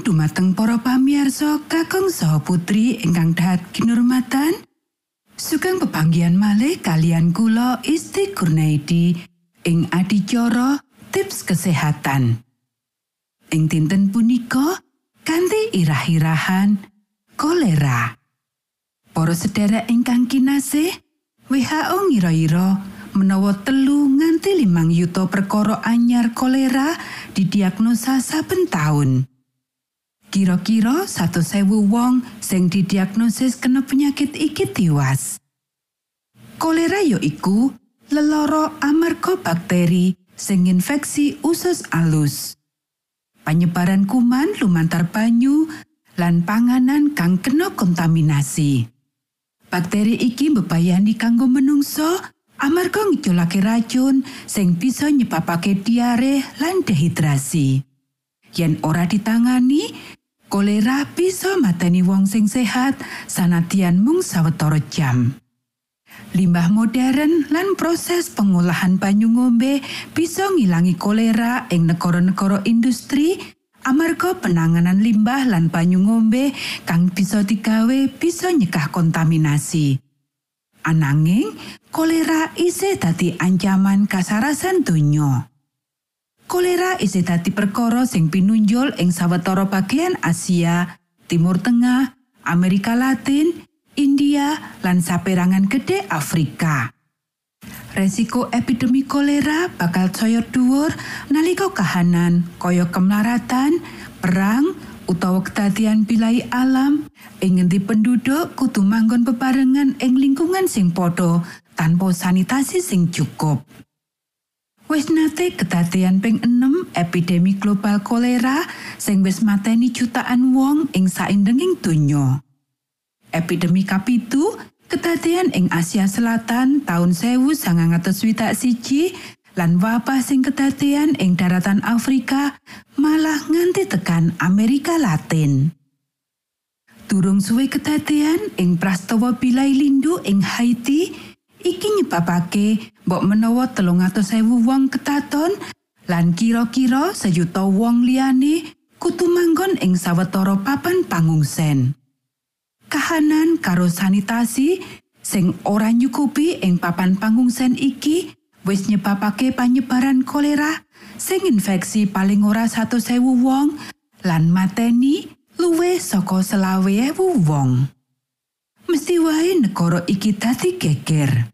Dumateng para pamirsa kakung saha putri ingkang dahat kinurmatan. Sugeng pepanggihan malih kalian kula Isti Kurnaidi ing adicara tips kesehatan. Ing dinten punika kanthi irah-irahan kolera. Para sedherek ingkang kinasih, WHO ngira-ira menawa telu nganti limang yuta perkara anyar kolera didiagnosa saben taun. Kira-kira 100.000 wong sing didiagnosis kena penyakit iki tiwas. Kolera ya iku lelara amarga bakteri sing infeksi usus alus. Panyebaran kuman lumantar banyu lan panganan kang kena kontaminasi. Bakteri iki mbebayani kanggo menungso amarga ngiculake racun sing bisa nyebabake diare lan dehidrasi. Yen ora ditangani, kolera bisa mateni wong sing sehat sanadyan mung sawetara jam. Limbah modern lan proses pengolahan banyu ngombe bisa ngilangi kolera ing negara-negara industri amarga penanganan limbah lan banyu ngombe kang bisa digawe bisa nyekah kontaminasi. Ananging, kolera isih dadi ancaman kasarasan donya. Kolera isih dadi perkara sing pinunjul ing sawetara bagian Asia, Timur Tengah, Amerika Latin, India, lan saperangan gede Afrika. Resiko epidemi kolera bakal saya dhuwur nalika kahanan kaya kemlaratan, perang, utawa kedadian bilai alam ing ngendi penduduk kudu manggon bebarengan ing lingkungan sing padha tanpa sanitasi sing cukup. Wis nate kedadian ping 6 epidemi global kolera sing wis mateni jutaan wong ing saindenging donya. Epidemi kapitu kedadian ing Asia Selatan taun 1961 lan wabah sing kedadian ing daratan Afrika malah nganti tekan Amerika Latin. Durung suwe kedadian ing prastawa bilai lindu ing Haiti iki nyebabake mbok menawa telung ewu wong ketaton lan kira-kira sejuta wong liyane kudu manggon ing sawetara papan pangungsen. Kahanan karo sanitasi sing ora nyukupi ing papan pangungsen iki wis nyebabake panyebaran kolera sing infeksi paling ora 100.000 wong lan mateni luwih saka selawe ewu wong. Mesti wae negara iki dadi geger.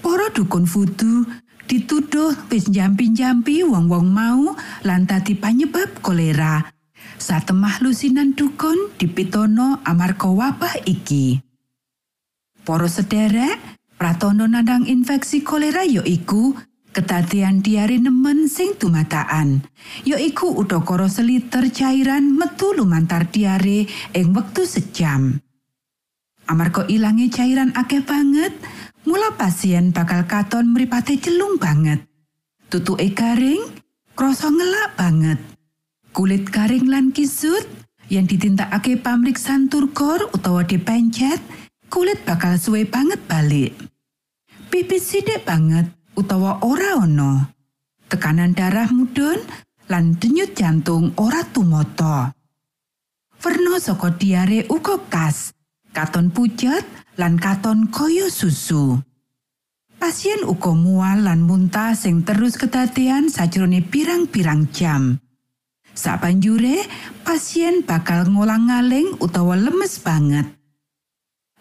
Para dukun fudu dituduh wis jampi-jampi wong-wong mau lan dadi panyebab kolera. Satemah lusinan dukun dipitono amarga wabah iki. Para sederek, pratono nandang infeksi kolera ya iku kedadian diare nemen sing dumatakan. Ya iku udakara seliter cairan metu lumantar diare ing wektu sejam. Amarga ilange cairan akeh banget, mula pasien bakal katon mripate celung banget. Tutuke garing, krasa ngelak banget. Kulit garing lan kisut yang ditintakake pamriksan turgor utawa dipencet, kulit bakal suwe banget balik. Pipis sithik banget utawa ora ana. Tekanan darah mudhun lan denyut jantung ora tumata. Werna saka diare uga kas, katon pucet lan katon kaya susu. Pasien uga mual lan muntah sing terus kedadian sajrone pirang-pirang jam. Sabanjure, pasien bakal ngolang-ngaling utawa lemes banget.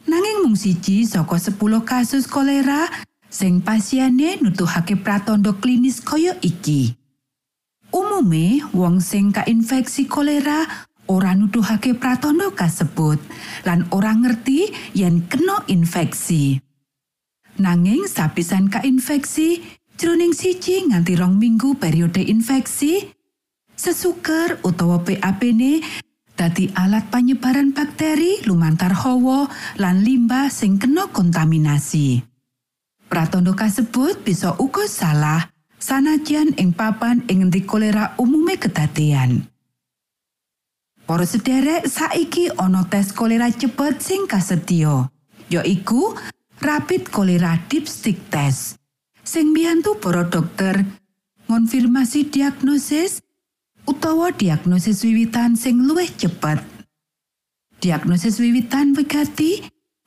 Nanging mung siji saka 10 kasus kolera sing pasiene nutuhake pratandha klinis kaya iki. Umume wong sing kainfeksi kolera ora nuduhake pratandha kasebut lan ora ngerti yen kena infeksi. Nanging sapisan kainfeksi, jroning siji nganti rong minggu periode infeksi, sesuker utawa PAP-ne dadi alat panyebaran bakteri lumantar hawa lan limbah sing kena kontaminasi. Pratandha kasebut bisa uga salah sanajan ing papan ing ngendi kolera umume kedadian. Para sederek saiki ana tes kolera cepet sing kasedya, yaiku rapid kolera dipstick test. Sing mbiyantu para dokter ngonfirmasi diagnosis utawa diagnosis wiwitan sing luwih cepet. Diagnosis wiwitan wigati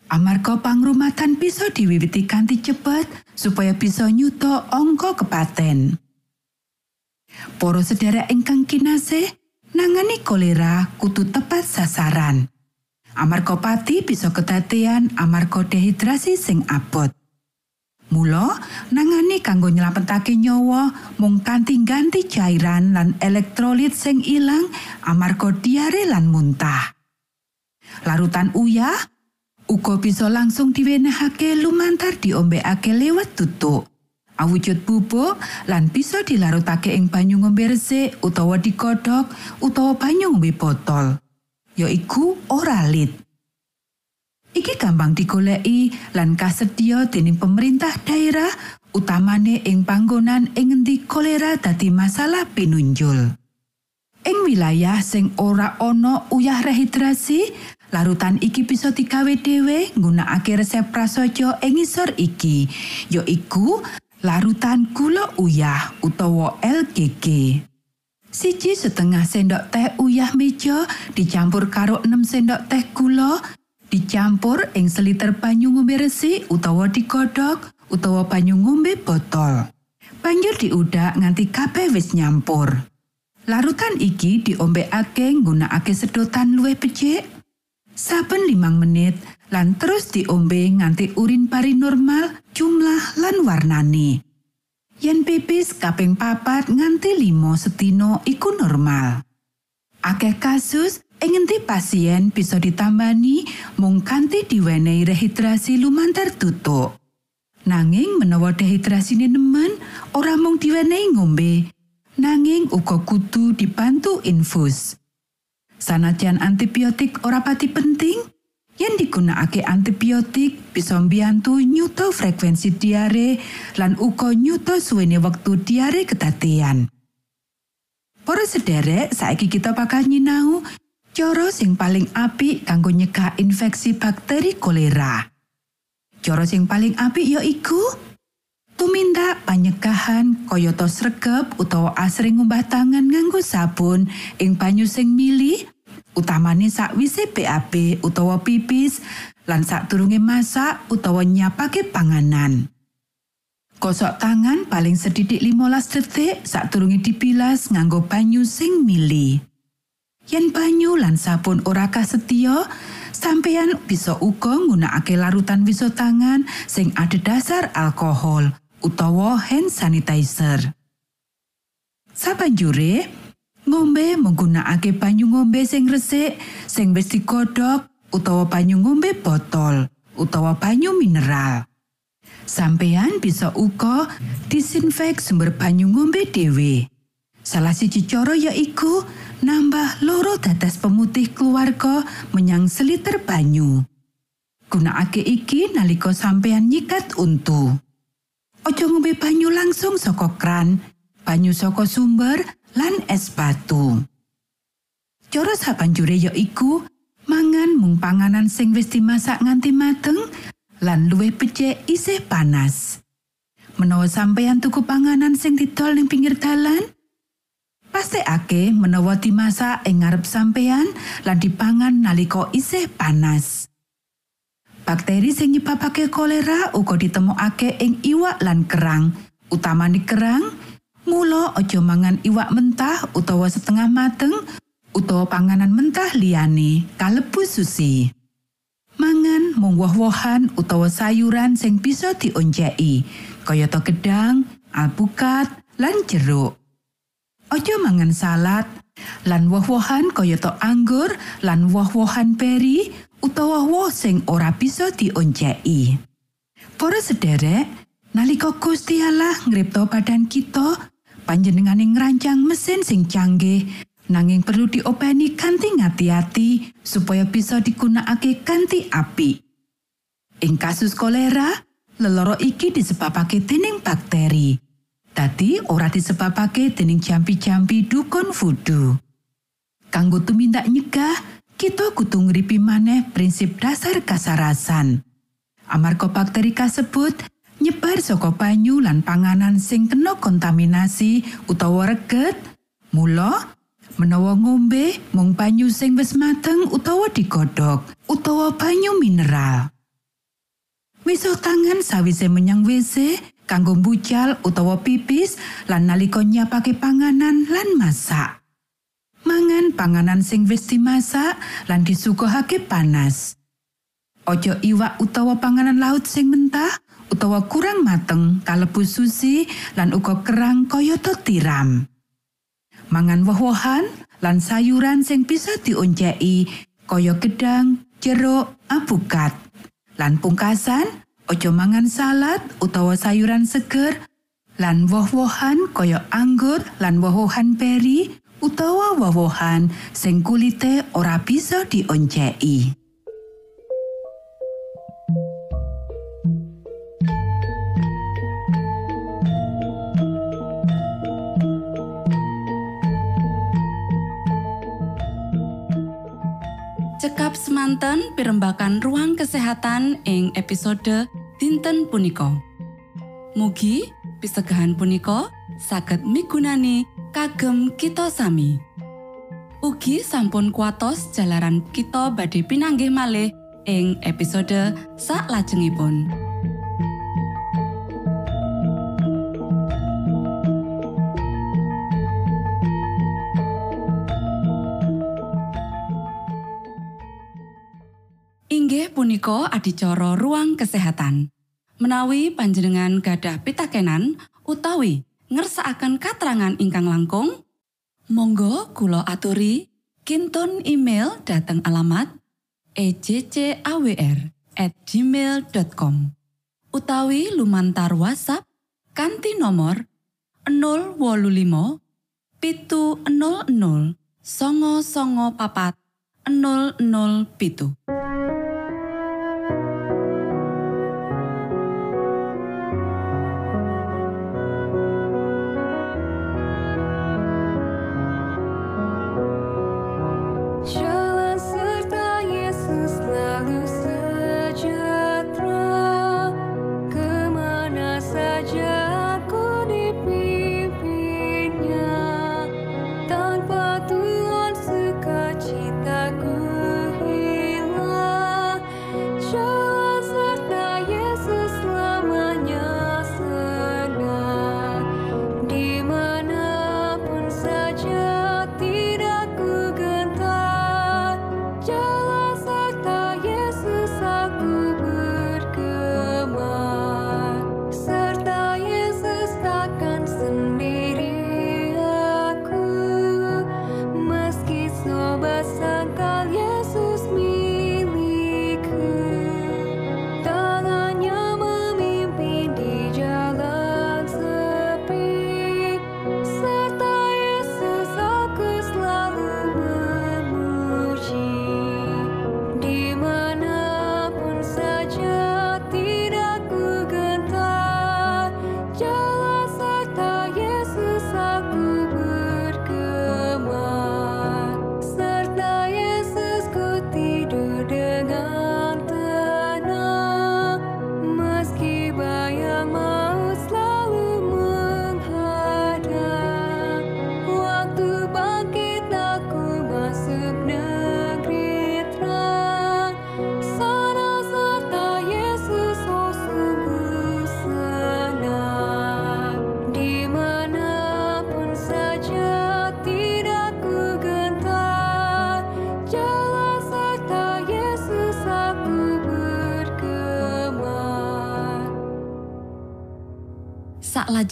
amarga pangrumatan bisa diwiwiti kanthi cepet supaya bisa nyuto angka kepaten. Para sedherek ingkang kinasih, nangani kolera kudu tepat sasaran. Amarga pati bisa kedadean amarga dehidrasi sing abot. Mula nangani kanggo nyelametake nyawa mung kanthi ganti cairan lan elektrolit sing ilang amarga diare lan muntah. Larutan uyah uga bisa langsung diwenehake lumantar diombekake lewat tutuk. Awujud bubuk lan bisa dilarutake ing banyu ngombe resik utawa digodhog utawa banyu ngombe botol. Yaiku oralit. Iki gampang digoleki lan kasedya dening pemerintah daerah utamane ing panggonan ing endi kolera dadi masalah pinunjul. Ing wilayah sing ora ana uyah rehidrasi, larutan iki bisa digawe dhewe nggunakake resep prasaja ing ngisor iki, yaiku larutan gula uyah utawa LGG. Siji setengah sendok teh uyah meja dicampur karo 6 sendok teh gula, dicampur ing seliter banyu ngombe resik utawa digodhog utawa banyu ngombe botol. Banjur diudak nganti kabeh wis nyampur. Larutan iki diombekake nggunakake sedotan luwih becik. Saben limang menit lan terus diombe nganti urin pari normal jumlah lan warnane. Yen pipis kaping papat nganti limo setino iku normal. Akeh kasus ing endi pasien bisa ditambani mung kanthi diwenehi rehidrasi lumantar tutuk. Nanging menawa dehidrasine nemen, ora mung diwenehi ngombe, nanging uga kudu dibantu infus. Sanajan antibiotik ora pati penting, yen digunakake antibiotik bisa mbiyantu nyuto frekuensi diare lan uga nyuto suwene wektu diare kedadean. Para sederek, saiki kita bakal nyinau cara sing paling apik kanggo nyegah infeksi bakteri kolera. Cara sing paling apik ya iku tumindak panyegahan kayata sregep utawa asring ngumbah tangan nganggo sabun ing banyu sing mili utamane sakwise BAB utawa pipis lan sadurunge masak utawa nyapake panganan. Kosok tangan paling sedidik 15 detik sadurunge dibilas nganggo banyu sing mili. Yen banyu lan sabun ora kasetya, sampeyan bisa uga nggunakake larutan wiso tangan sing adhedhasar alkohol utawa hand sanitizer. Sabanjure, ngombe menggunakake banyu ngombe sing resik, sing wis digodhog utawa banyu ngombe botol utawa banyu mineral. Sampeyan bisa uga disinfek sumber banyu ngombe dhewe. Salah siji cara yaiku nambah loro dadas pemutih keluarga menyang seliter banyu. Gunakake iki nalika sampeyan nyikat untu. Ojo ngombe banyu langsung saka kran, banyu saka sumber lan es batu. Cara sabanjure yaiku mangan mung panganan sing wis dimasak nganti mateng lan luwih becik isih panas. Menawa sampeyan tuku panganan sing didol ning pinggir dalan, pastekake menawa dimasak ing ngarep sampeyan lan dipangan nalika isih panas. Bakteri sing nyebabake kolera uga ditemokake ing iwak lan kerang, utamane kerang. Mula aja mangan iwak mentah utawa setengah mateng utawa panganan mentah liyane kalebu sushi. Mangan mung woh-wohan utawa sayuran sing bisa dionceki, kayata gedang, alpukat, lan jeruk. Aja mangan salad lan woh-wohan kayata anggur lan woh-wohan peri utawa woh sing ora bisa dionceki. Para sederek, nalika Gusti Allah ngripta badan kita, panjenengane ngrancang mesin sing canggih nanging perlu diopeni kanthi ngati-ati supaya bisa digunakake kanthi apik. Ing kasus kolera, leloro iki disebabake dening bakteri. Dadi ora disebabake dening jampi-jampi dukun vudu. Kanggo tumindak nyegah, kita kudu ngripi maneh prinsip dasar kasarasan. Amarga bakteri kasebut nyebar saka banyu lan panganan sing kena kontaminasi utawa reget, mula menawa ngombe mung banyu sing wis mateng utawa digodhog utawa banyu mineral. Miso tangan sawise menyang WC kanggo mbucal utawa pipis lan nalika nyiapake panganan lan masak. Mangan panganan sing wis dimasak lan disuguhake panas. Ojo iwak utawa panganan laut sing mentah utawa kurang mateng kalebu susi lan uga kerang kayata tiram. Mangan woh-wohan lan sayuran sing bisa dionceki kaya gedang, jeruk, apukat. Lan pungkasan, ojo mangan salad utawa sayuran seger lan woh-wohan kaya anggur lan woh-wohan peri utawa woh-wohan sing kulite ora bisa dionceki. Cekap semanten pimbakan ruang kesehatan ing episode dinten punika. Mugi pisegahan punika saged migunani kagem kita sami. Ugi sampun kuatos jalaran kita badhe pinanggih malih ing episode sak lajengipun. Punika adicara ruang kesehatan. Menawi panjenengan gadah pitakenan utawi ngersakaken katrangan ingkang langkung, monggo kulo aturi kinton email dateng alamat ejcawr gmail.com utawi lumantar WhatsApp kanti nomor 025 pitu 00 songo songo papat 00 pitu.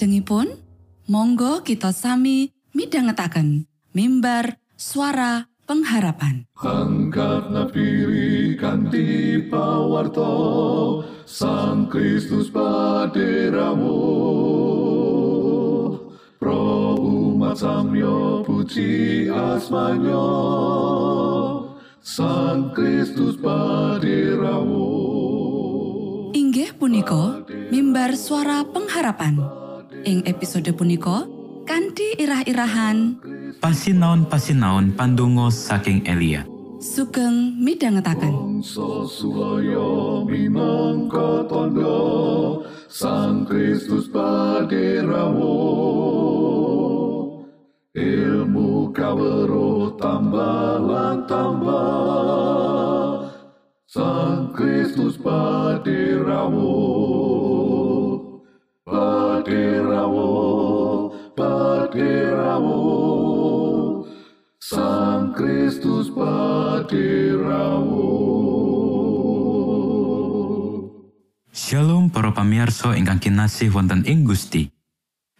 Saklajengipun, monggo kita sami midhangetaken mimbar suara pengharapan. Angkat nafiri kanti pawarto Sang Kristus paderamu Pro umat samyo puji asmanyo Sang Kristus paderamu Inggih punika mimbar suara pengharapan. Ing episode punika kanthi irah-irahan. Pasinaon-pasinaon pandonga saking Elia. sugeng minangka tondo Sang Kristus paderawo Ilmu kawero tambah lan tambah Sang Kristus paderawo Paderawo Paderawo Sang Kristus paderawo Shalom para pamirsa ingkang kinasih wonten ing Gusti.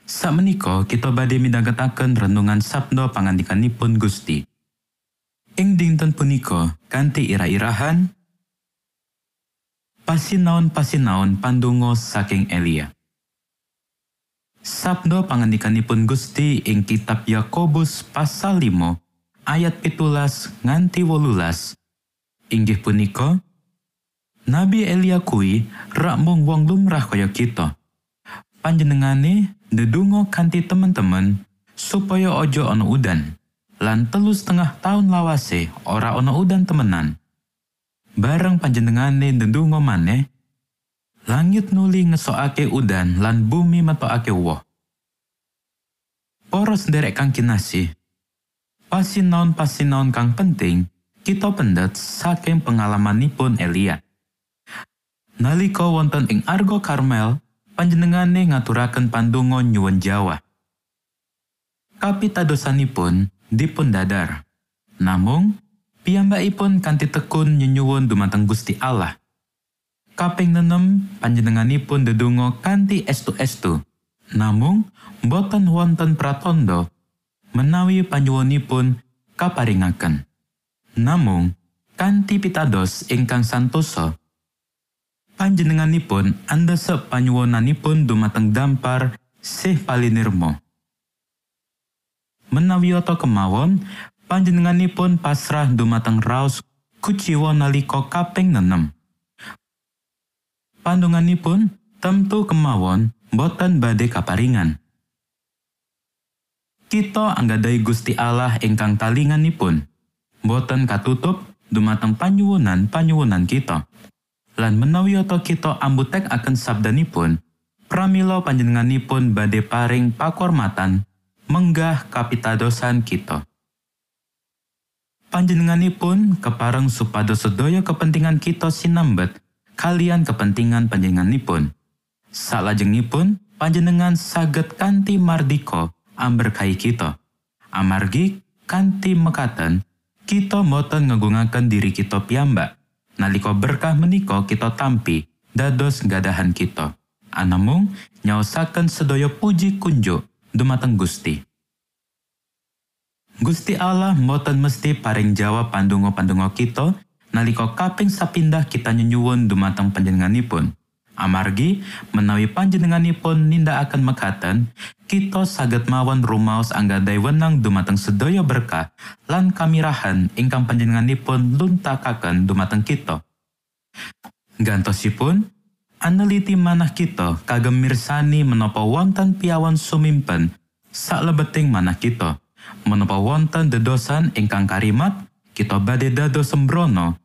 Sakmenika kita badhe midhangetaken renungan sabda pangandikanipun Gusti. Ing dinten punika kanthi ira-irahan pasinaon-pasinaon pandonga saking Elia. Sabda pangandikanipun Gusti ing kitab Yakobus pasal 5 ayat pitulas nganti wolulas. Inggih punika, Nabi Elia kuwi rak mung wong lumrah kaya kita. Panjenengane ndedonga kanthi temen-temen supaya ojo ana udan. Lan telu setengah tahun lawase ora ana udan temenan. Bareng panjenengane ndedonga maneh, langit nuli ngesokake udan lan bumi metokake woh. Para sederek kang kinasih, pasinaon-pasinaon kang penting kita pendet saking pengalamanipun Elia. Nalika wonten ing Argo Karmel, panjenengane ngaturaken pandonga nyuwun Jawa. Kapitadosanipun dipun dadar. Namung piyambakipun kanthi tekun nyenyuwun dumateng Gusti Allah. Kaping nenem panjenenganipun ndedonga kanthi estu-estu. Namung boten wonten pratandha menawi panyuwunipun kaparingaken. Namung kanthi pitados ingkang santosa panjenenganipun andhesep panyuwunanipun dumateng dampar sih palinirmo. Menawi oto kemawon, panjenenganipun pasrah dumateng raos kuciwa nalika kaping nenem. Pandunganipun temtu kemawon boten badhe kaparingan. Kita anggadai Gusti Allah ingkang talinganipun, boten katutup dumateng panyuwunan-panyuwunan kita. Lan menawi oto kita ambutek akan sabdanipun, pramila panjenenganipun badhe paring pakormatan menggah kapitadosan kita. Panjenenganipun kepareng supados sedaya kepentingan kita sinambet kalian kepentingan panjenenganipun. Salajengipun panjenengan saged kanthi mardika amberkahi kita. Amargi kanthi mekaten kita boten ngegungaken diri kita piyambak. Nalika berkah menika kita tampi dados gadahan kita. Anamung nyaosaken sedaya puji kunjuk dumateng Gusti. Gusti Allah mboten mesti paring jawab pandonga-pandonga kita nalika kaping sapindah kita nyenyuwun dumateng panjenenganipun. Amargi menawi panjenenganipun nindakaken mekaten, kita saged mawon rumaos anggadai wenang dumateng sedaya berkah lan kamirahan ingkang panjenenganipun luntakaken dumateng kita. Gantosipun, aneliti manah kita kagem mirsani menapa wonten piawan sumimpen saklebeting manah kita. Menapa wonten dedosan ingkang karimat, kita badhe dados sembrono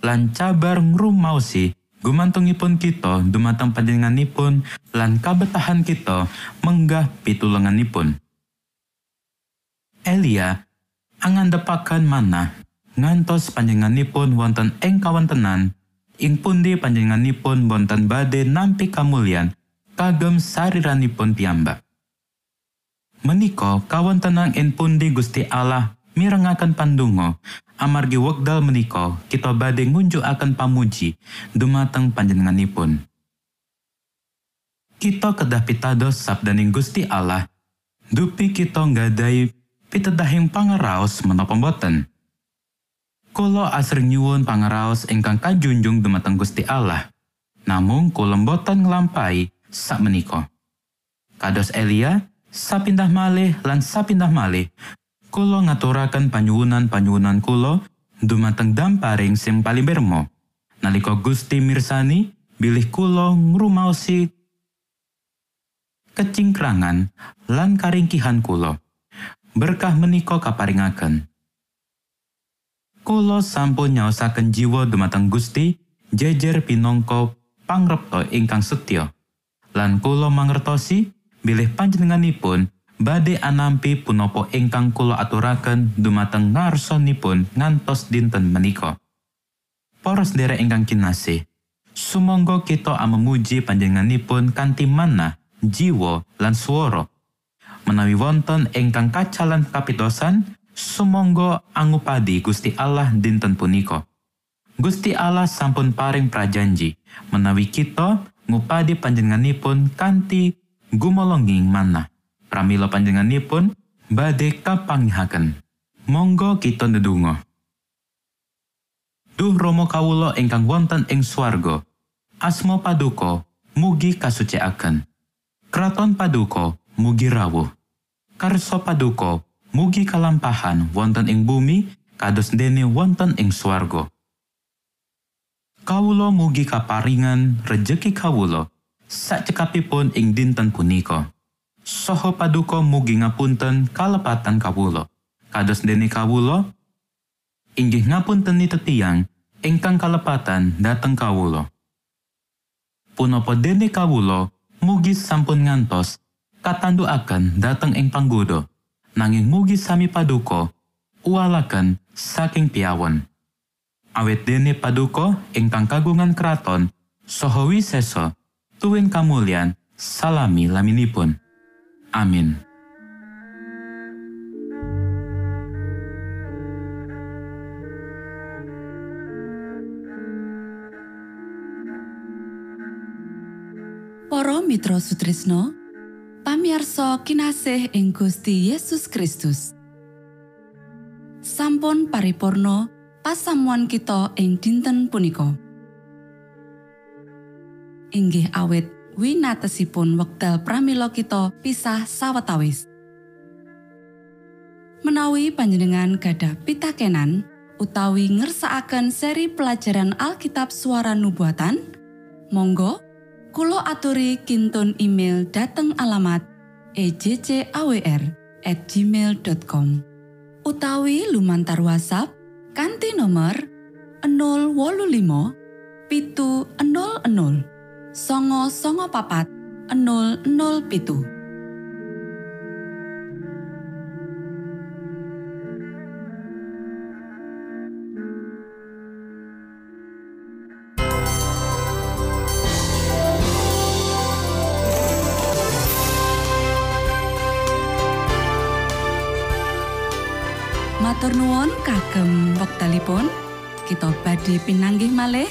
lan cabar ngrumaosi gumantungipun kita dumateng panjenenganipun lan kabetahan kita menggah pitulenganipun. Elia angandepaken manah ngantos panjenenganipun wonten ing kawontenan ing pundi panjenenganipun wonten badhe nampi kamulyan kagem sariranipun piyambak. Menika kawontenan ing pundi Gusti Allah mirengaken pandonga amargi wekdal menika kita badhe ngunjukaken pamuji dumateng panjenenganipun. Kita kedah pitados sabdaning Gusti Allah dupi kita nggadahi pitedahing pangaraos menapa boten. Kula asring nyuwun pangaraos ingkang kajunjung dumateng Gusti Allah. Namung kula boten nglampahi sak menika. Kados Elia, sapindah malih lan sapindah malih kula ngaturaken panyuwunan-panyuwunan kula dumateng damparing sing palibermo nalika Gusti mirsani bilih kula ngrumaosi kecingkrangan lan karingkihan kula berkah menika kaparingaken. Kulo sampun nyaosaken jiwa dumateng Gusti jejer pinongko pangrepto ingkang setya. Lan kulo mangertosi bilih panjenenganipun badhe anampi punapa ingkang kulo aturaken dumateng ngarsonipun ngantos dinten menika. Para sedherek ingkang kinasih, sumangga kita amemuji panjenenganipun kanthi manah, jiwa lan swara. Menawi wonten ingkang kacalan kapitosan, sumangga angupadi Gusti Allah dinten punika. Gusti Allah sampun paring prajanji menawi kita ngupadi panjenenganipun kanthi gumolonging manah. Pramila panjenenganipun badhe kapanggihaken. Monggo kita ndedonga. Duh Rama kawula ingkang wonten ing swarga. Asma paduka mugi kasucikaken. Kraton paduka mugi rawuh. Karso paduka mugi kalampahan wonten ing bumi kados dene wonten ing swarga. Kawula mugi kaparingan rejeki kawula sakcekapipun ing dinten punika. Soho paduka mugi ngapunten kalepatan kawula. Kados dene kawula inggih ngapunten tetiang ingkang kalepatan dateng kawula. Punapa dene kawula mugi sampun ngantos katanduaken dateng ing panggoda nanging mugi sami paduka uwalaken saking piawon. Awit dene paduka ingkang kagungan kraton saha wisesa tuwin kamulyan salami laminipun. Amin. Para Mitra Sutrisno, pamiarsa kinasih ing Gusti Yesus Kristus. Sampun paripurno pasamuan kita ing dinten punika. Inggih awit winatesipun wekdal pramila kita pisah sawetawis. Menawi panjenengan gadah pitakenan utawi ngersakaken seri pelajaran Alkitab suara nubuatan, monggo Kulo aturi kinton email dateng alamat ejcawr gmail.com utawi lumantar WhatsApp kanti nomor 025 pitu 00 songo songo papat 00 pitu. Matur nuwun kagem wektalipun kita badhe pinanggih malih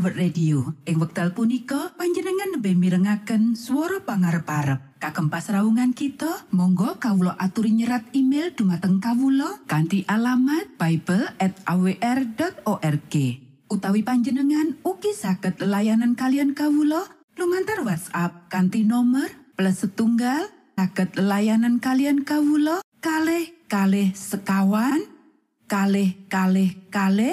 World Radio. Ing wekdal punika panjenengan lebih mirengaken suara pangarep-arep. Kagem pasraungan kita, monggo kawula aturi nyerat email dumateng kawula kanthi alamat bible at awr.org. Utawi panjenengan ugi saged layanan kalian kawula lumantar WhatsApp kanthi nomor plus setunggal saged layanan kalian kawula kalih kalih sekawan kalih kalih kalih